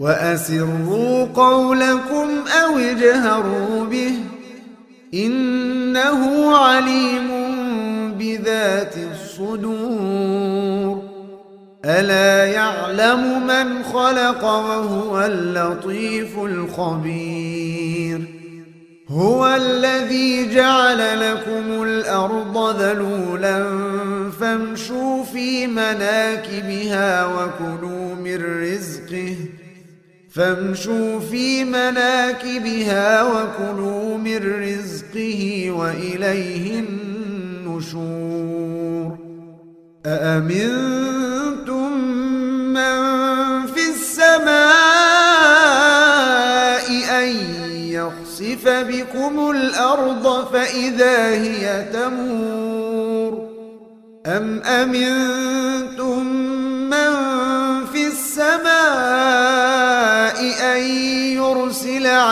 وأسروا قولكم أو اجهروا به إنه عليم بذات الصدور. ألا يعلم من خلق وهو اللطيف الخبير. هو الذي جعل لكم الأرض ذلولا فامشوا في مناكبها وكلوا من رزقه فامشوا في مناكبها وكلوا من رزقه وإليه النشور. أأمنتم من في السماء أن يخسف بكم الأرض فإذا هي تمور؟ أم أمنتم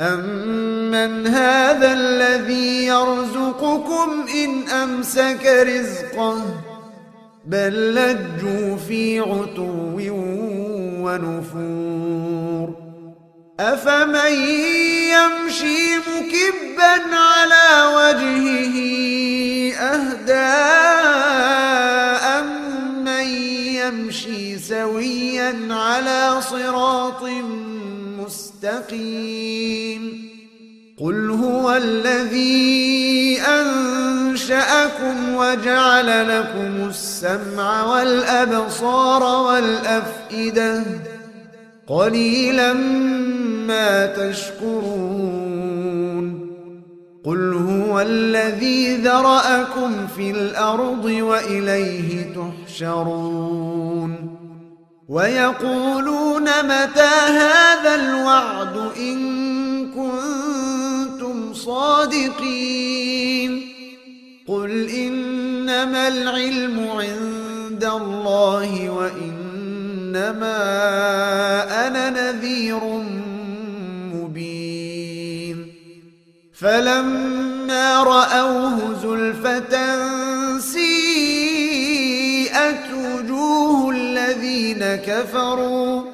أمن هذا الذي يرزقكم إن أمسك رزقه بل لجوا في عتو ونفور أفمن يمشي مكبا على وجهه أهدى أمن يمشي سويا على صراط مستقيم قل هو الذي أنشأكم وجعل لكم السمع والأبصار والأفئدة. قليلا ما تشكرون. قل هو الذي ذرأكم في الأرض وإليه تحشرون. ويقولون متى هذا الوعد إن كنتم صادقين قل إنما العلم عند الله وإنما أنا نذير مبين فلما رأوه زلفة سيئت وجوه الذين كفروا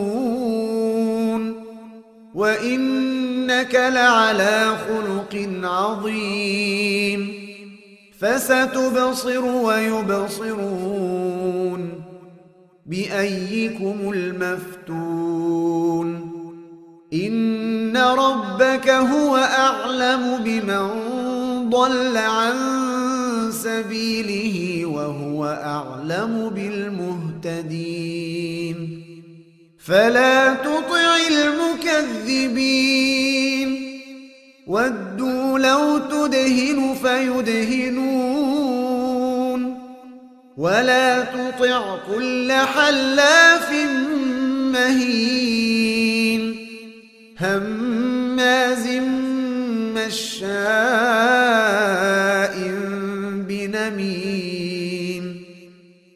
وإنك لعلى خلق عظيم فستبصر ويبصرون بأيكم المفتون إن ربك هو أعلم بمن ضل عن سبيله وهو أعلم بالمهتدين فلا تطع المكذبين. ودوا لو تدهن فيدهنون. ولا تطع كل حلاف مهين. هماز مشاء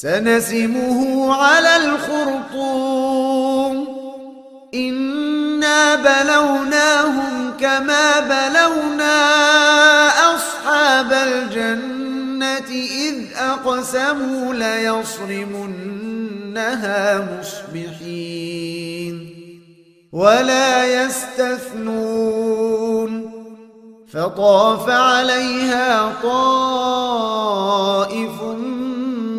سنسمه على الخرطوم. إنا بلوناهم كما بلونا أصحاب الجنة إذ أقسموا ليصرمنها مصبحين ولا يستثنون. فطاف عليها طائف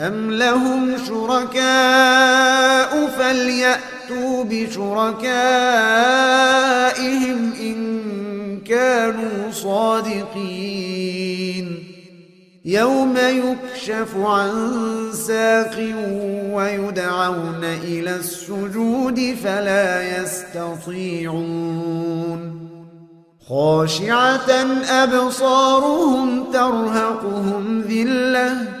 أم لهم شركاء فليأتوا بشركائهم إن كانوا صادقين يوم يكشف عن ساق ويدعون إلى السجود فلا يستطيعون خاشعة أبصارهم ترهقهم ذلة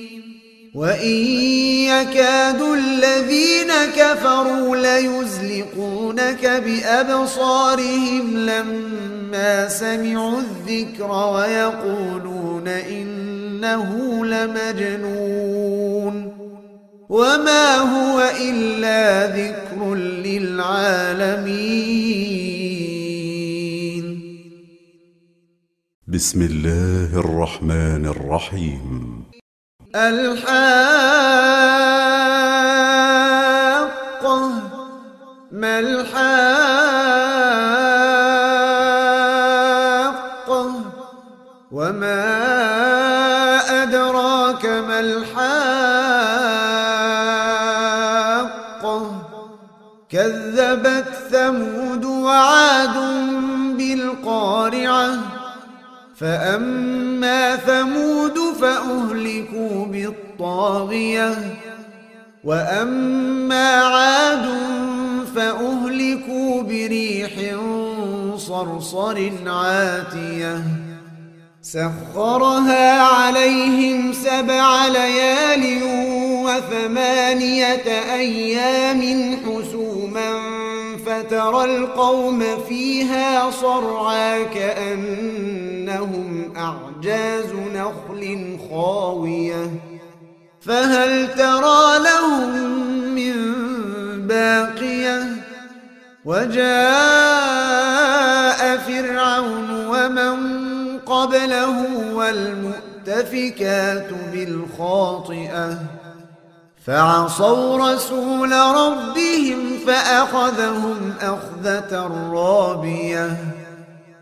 وإن يكاد الذين كفروا ليزلقونك بأبصارهم لما سمعوا الذكر ويقولون إنه لمجنون وما هو إلا ذكر للعالمين بسم الله الرحمن الرحيم الحاقة ما وما أدراك ما الحاقة؟ كذبت ثمود وعاد بالقارعة فأما ثمود بالطاغية وأما عاد فأهلكوا بريح صرصر عاتية. سخرها عليهم سبع ليال وثمانية أيام حسوما فترى القوم فيها صرعا كأنهم أعجاز نخل خاوية. فهل ترى لهم من باقية؟ وجاء فرعون ومن قبله والمؤتفكات بالخاطئة. فعصوا رسول ربهم فأخذهم أخذة رابية.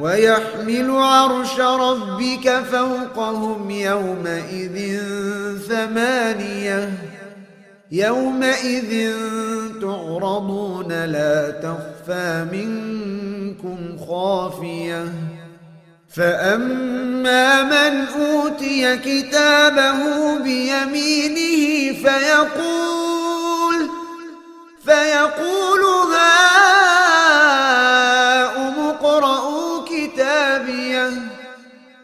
ويحمل عرش ربك فوقهم يومئذ ثمانية. يومئذ تعرضون لا تخفى منكم خافية. فأما من أوتي كتابه بيمينه فيقول فيقول هاؤم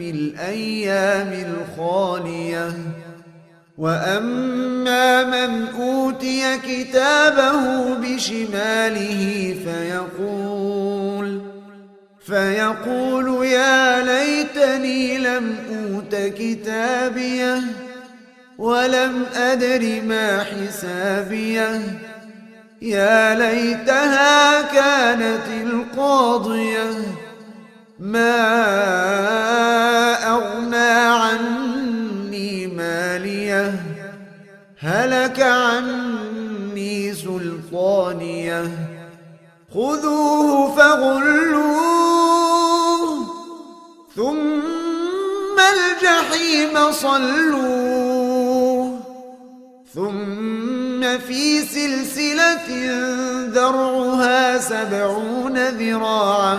في الأيام الخالية. وأما من أوتي كتابه بشماله فيقول فيقول يا ليتني لم أوت كتابيه ولم أدر ما حسابيه. يا ليتها كانت القاضية. ما أغنى عني مالية هلك عني سلطانية. خذوه فغلوه ثم الجحيم صلوه. ثم في سلسلة ذرعها سبعون ذراعا.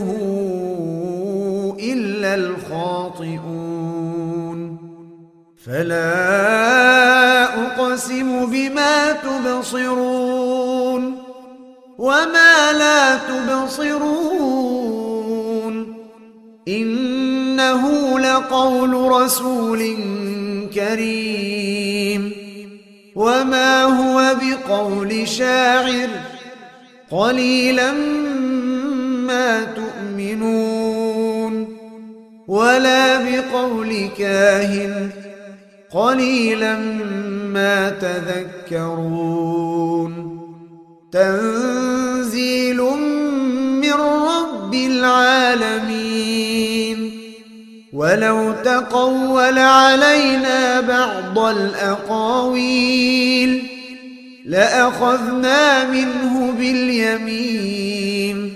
فلا أقسم بما تبصرون وما لا تبصرون إنه لقول رسول كريم وما هو بقول شاعر قليلا ما تؤمنون ولا بقول كاهن قليلا ما تذكرون. تنزيل من رب العالمين. ولو تقول علينا بعض الأقاويل لأخذنا منه باليمين.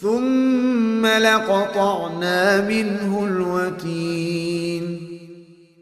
ثم لقطعنا منه الوتين.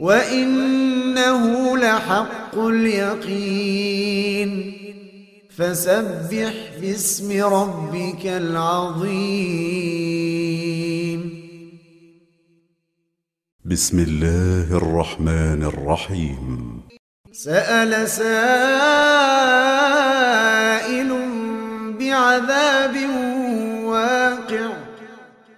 وإنه لحق اليقين فسبح باسم ربك العظيم بسم الله الرحمن الرحيم سأل سائل بعذاب واقع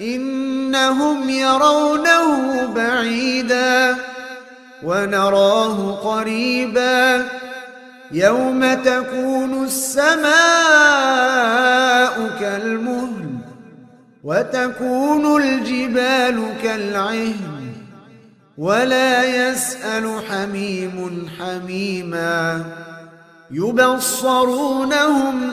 إنهم يرونه بعيدا ونراه قريبا يوم تكون السماء كالمهل وتكون الجبال كالعهن ولا يسأل حميم حميما يبصرونهم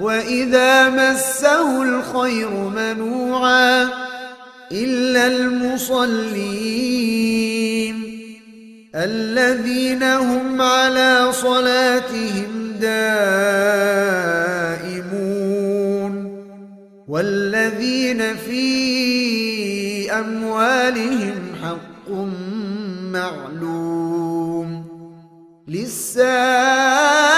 وإذا مسه الخير منوعا إلا المصلين الذين هم على صلاتهم دائمون والذين في أموالهم حق معلوم للسائل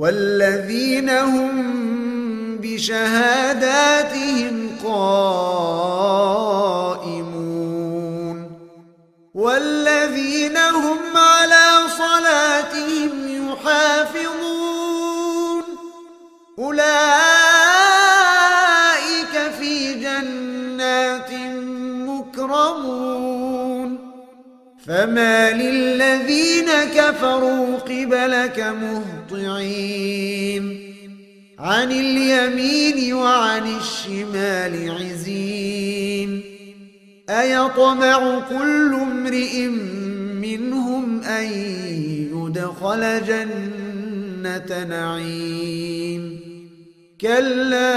والذين هم بشهاداتهم قائمون والذين هم على صلاتهم يحافظون أولئك في جنات مكرمون فما للذين كفروا قبلك مهطعين عن اليمين وعن الشمال عزين. أيطمع كل امرئ منهم أن يدخل جنة نعيم. كلا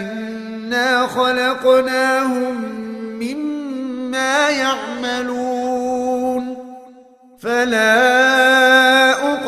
إنا خلقناهم مما يعملون. فلا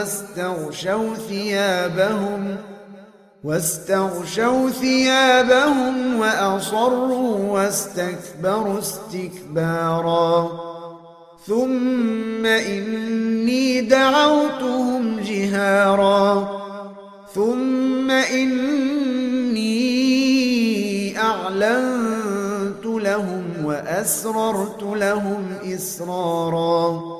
واستغشوا ثيابهم واستغشوا ثيابهم وأصروا واستكبروا استكبارا. ثم إني دعوتهم جهارا. ثم إني أعلنت لهم وأسررت لهم إسرارا.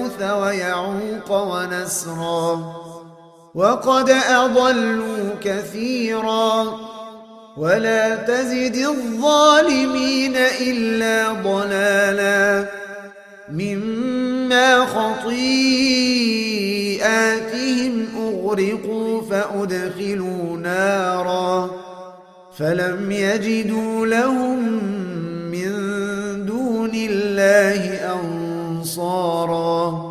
ويعوق ونسرا. وقد أضلوا كثيرا. ولا تزد الظالمين إلا ضلالا. مما خطيئاتهم أغرقوا فأدخلوا نارا. فلم يجدوا لهم من دون الله أنصارا.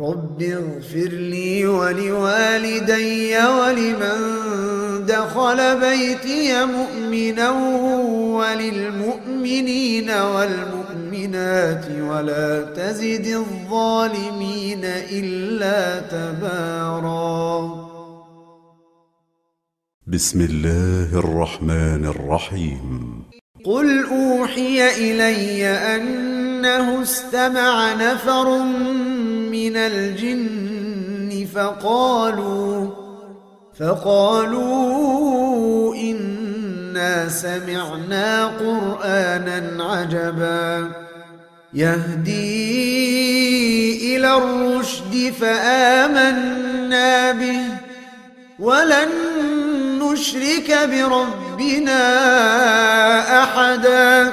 رب اغفر لي ولوالدي ولمن دخل بيتي مؤمنا وللمؤمنين والمؤمنات ولا تزد الظالمين إلا تبارا. بسم الله الرحمن الرحيم. قل أوحي إلي أنه استمع نفر من الجن فقالوا فقالوا إنا سمعنا قرآنا عجبا. يهدي إلى الرشد فآمنا به ولن نشرك بربنا أحدا.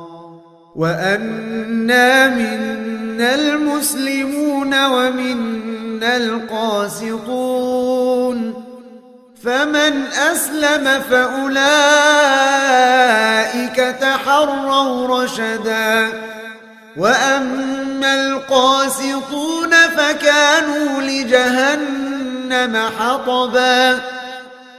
وأنا منا المسلمون ومنا القاسطون فمن أسلم فأولئك تحروا رشدا وأما القاسطون فكانوا لجهنم حطبا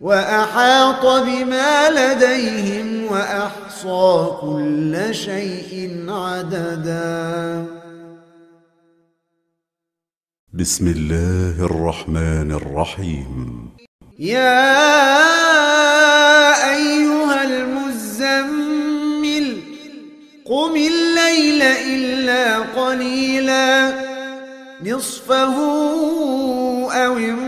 وأحاط بما لديهم وأحصى كل شيء عددا. بسم الله الرحمن الرحيم. يا أيها المزمل قم الليل إلا قليلا نصفه أو انقص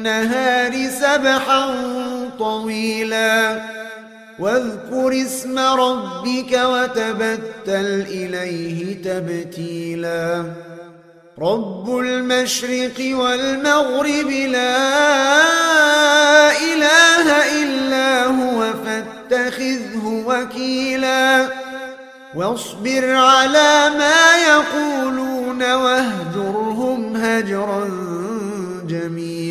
النهار سبحا طويلا. واذكر اسم ربك وتبتل إليه تبتيلا. رب المشرق والمغرب لا إله إلا هو فاتخذه وكيلا. واصبر على ما يقولون واهجرهم هجرا جميلا.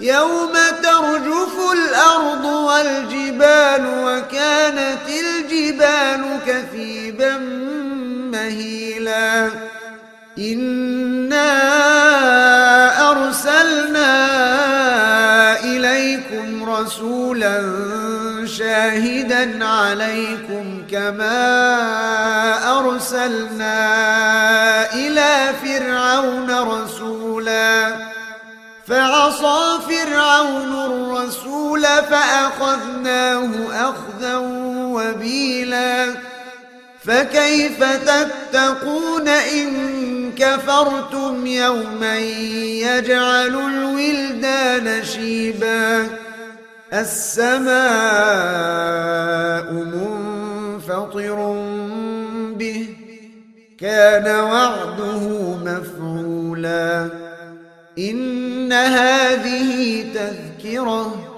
يوم ترجف الأرض والجبال وكانت الجبال كثيبا مهيلا. إنا أرسلنا إليكم رسولا شاهدا عليكم كما أرسلنا فأخذناه أخذا وبيلا. فكيف تتقون إن كفرتم يوما يجعل الولدان شيبا؟ السماء منفطر به كان وعده مفعولا. إن هذه تذكرة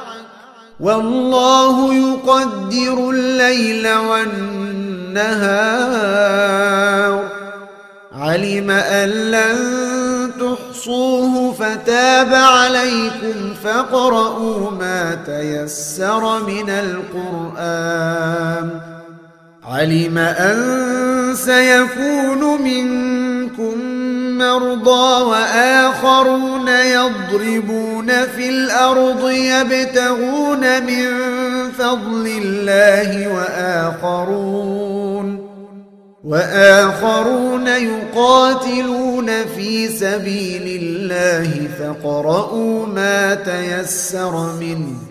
والله يقدر الليل والنهار. علم أن لن تحصوه فتاب عليكم فاقرؤوا ما تيسر من القرآن. علم أن سيكون منكم مرضى وآخرون يضربون في الأرض يبتغون من فضل الله وآخرون وآخرون يقاتلون في سبيل الله فقرؤوا ما تيسر منه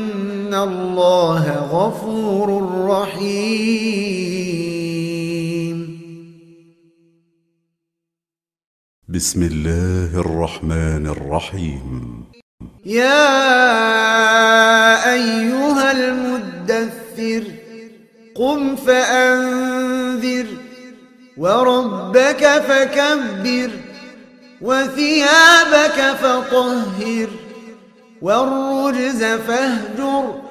الله غفور رحيم. بسم الله الرحمن الرحيم. يا أيها المدثر قم فأنذر وربك فكبر وثيابك فطهر. والرجز فاهجر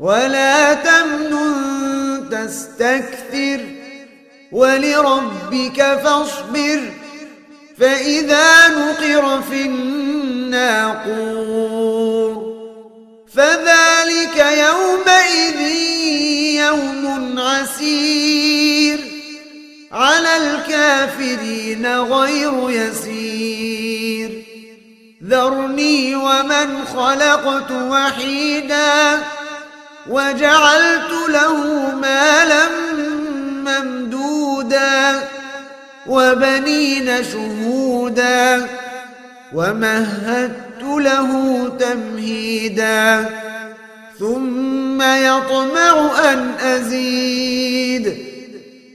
ولا تمنن تستكثر ولربك فاصبر فإذا نقر في الناقور فذلك يومئذ يوم عسير على الكافرين غير يسير ذرني ومن خلقت وحيدا وجعلت له مالا ممدودا وبنين شهودا ومهدت له تمهيدا ثم يطمع أن أزيد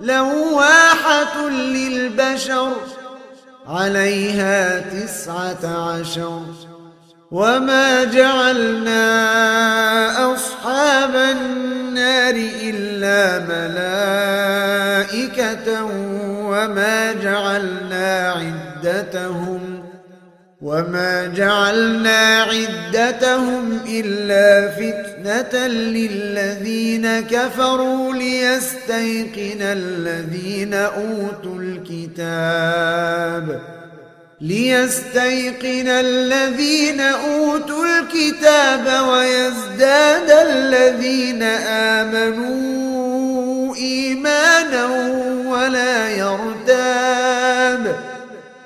لواحة للبشر عليها تسعة عشر. وما جعلنا أصحاب النار إلا ملائكة وما جعلنا عدتهم وما جعلنا عدتهم إلا فتنة للذين كفروا ليستيقن الذين أوتوا الكتاب ليستيقن الذين أوتوا الكتاب ويزداد الذين آمنوا إيمانا ولا يرتاب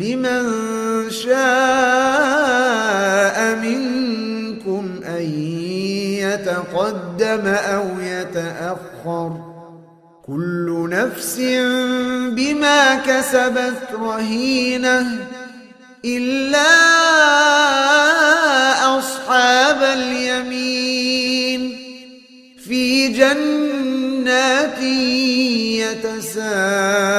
لمن شاء منكم أن يتقدم أو يتأخر كل نفس بما كسبت رهينة إلا أصحاب اليمين في جنات يتساءلون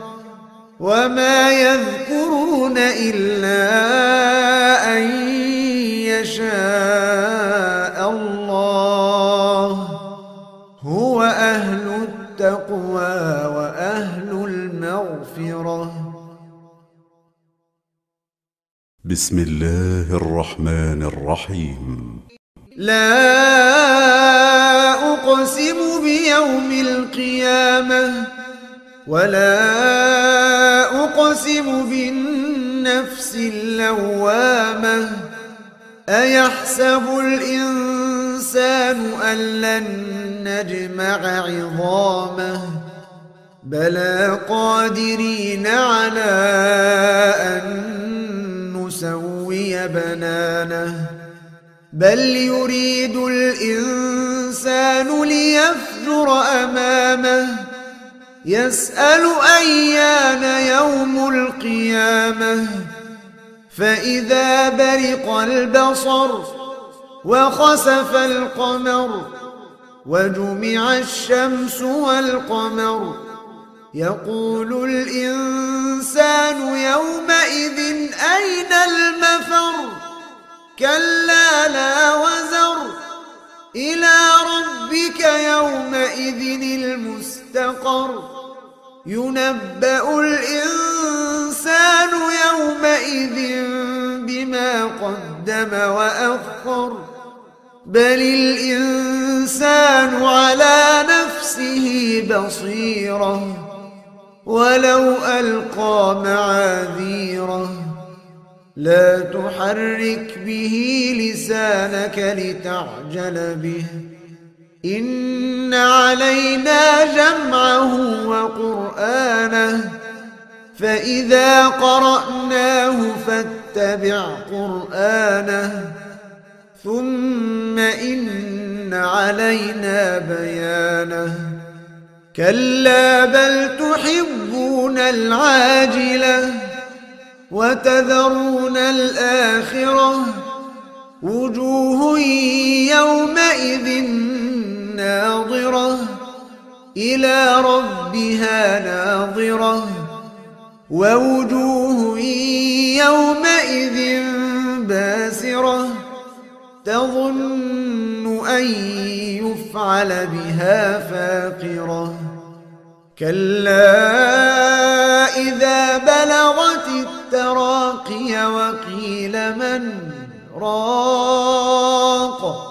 وما يذكرون إلا أن يشاء الله هو أهل التقوى وأهل المغفرة بسم الله الرحمن الرحيم لا أقسم بيوم القيامة ولا أقسم بالنفس اللوامة أيحسب الإنسان أن لن نجمع عظامه بلى قادرين على أن نسوي بنانه بل يريد الإنسان ليفجر أمامه يسأل أيان يوم القيامة. فإذا برق البصر وخسف القمر وجمع الشمس والقمر يقول الإنسان يومئذ أين المفر؟ كلا لا وزر. إلى ربك يومئذ المستقر. ينبأ الإنسان يومئذ بما قدم وأخر بل الإنسان على نفسه بصيرة ولو ألقى معاذيره. لا تحرك به لسانك لتعجل به. إن علينا جمعه وقرآنه فإذا قرأناه فاتبع قرآنه ثم إن علينا بيانه. كلا بل تحبون العاجلة وتذرون الآخرة وجوه يومئذ ناظرة إلى ربها ناظرة. ووجوه يومئذ باسرة تظن أن يفعل بها فاقرة. كلا إذا بلغت التراقي وقيل من راق.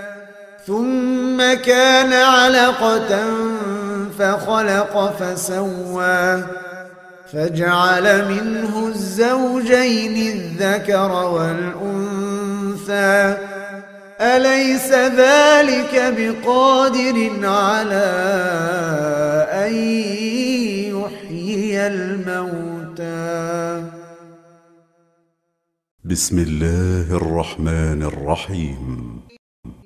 ثم كان علقة فخلق فسوى فجعل منه الزوجين الذكر والأنثى. أليس ذلك بقادر على أن يحيي الموتى؟ بسم الله الرحمن الرحيم.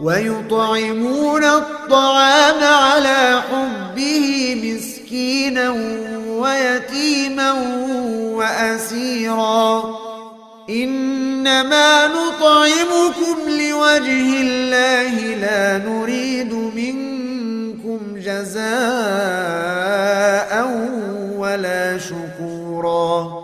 ويطعمون الطعام على حبه مسكينا ويتيما وأسيرا. إنما نطعمكم لوجه الله لا نريد منكم جزاء ولا شكورا.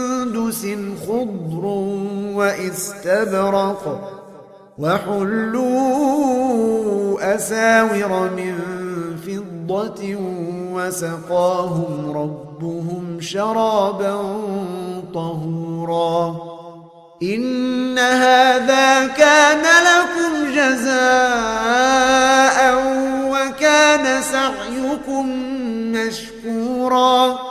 خضر واستبرق وحلوا أساور من فضة وسقاهم ربهم شرابا طهورا إن هذا كان لكم جزاء وكان سعيكم مشكورا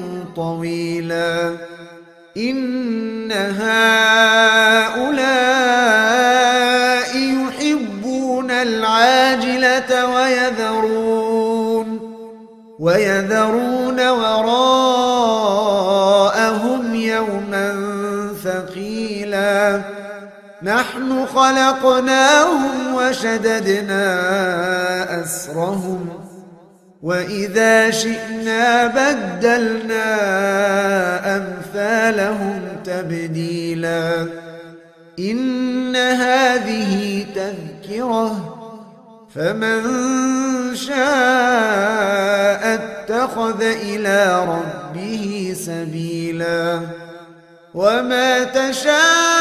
طويلا. إن هؤلاء يحبون العاجلة ويذرون ويذرون وراءهم يوما ثقيلا. نحن خلقناهم وشددنا أسرهم. وإذا شئنا بدلنا أمثالهم تبديلا إن هذه تذكرة فمن شاء اتخذ إلى ربه سبيلا وما تشاءون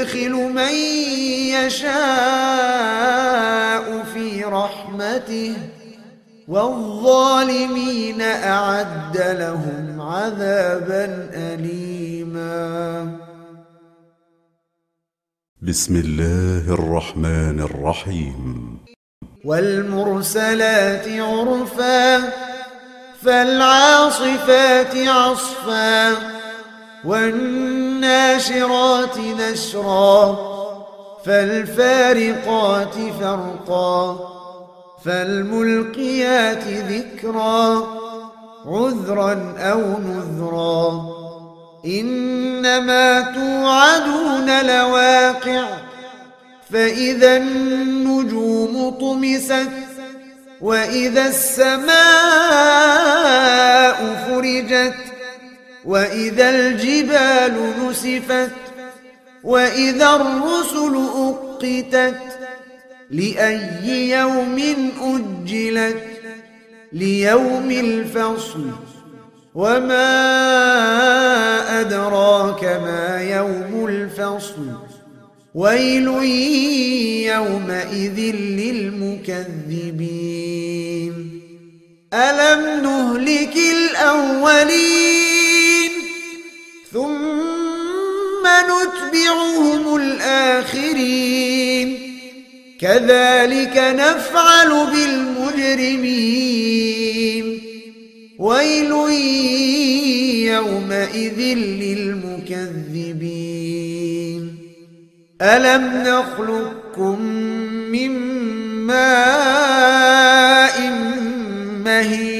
يدخل من يشاء في رحمته والظالمين أعد لهم عذابا أليما. بسم الله الرحمن الرحيم. والمرسلات عرفا فالعاصفات عصفا. والناشرات نشرا فالفارقات فرقا فالملقيات ذكرا عذرا أو نذرا. إنما توعدون لواقع فإذا النجوم طمست وإذا السماء فرجت وإذا الجبال نسفت وإذا الرسل أقتت لأي يوم أجلت ليوم الفصل وما أدراك ما يوم الفصل ويل يومئذ للمكذبين ألم نهلك الأولين ثم نتبعهم الآخرين. كذلك نفعل بالمجرمين. ويل يومئذ للمكذبين. ألم نخلقكم من ماء مهين؟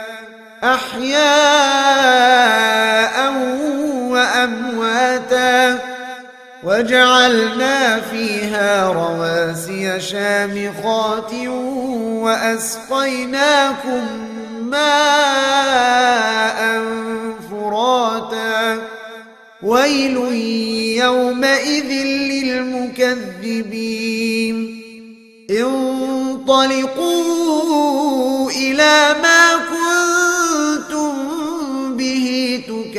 أحياء وأمواتا وجعلنا فيها رواسي شامخات وأسقيناكم ماء فراتا. ويل يومئذ للمكذبين. انطلقوا إلى ما كنتم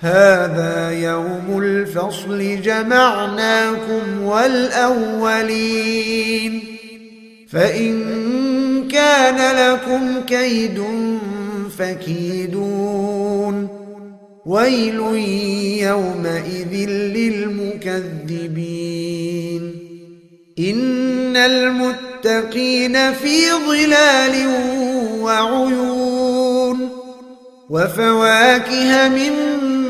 هذا يوم الفصل جمعناكم والأولين. فإن كان لكم كيد فكيدون. ويل يومئذ للمكذبين. إن المتقين في ظلال وعيون. وفواكه مما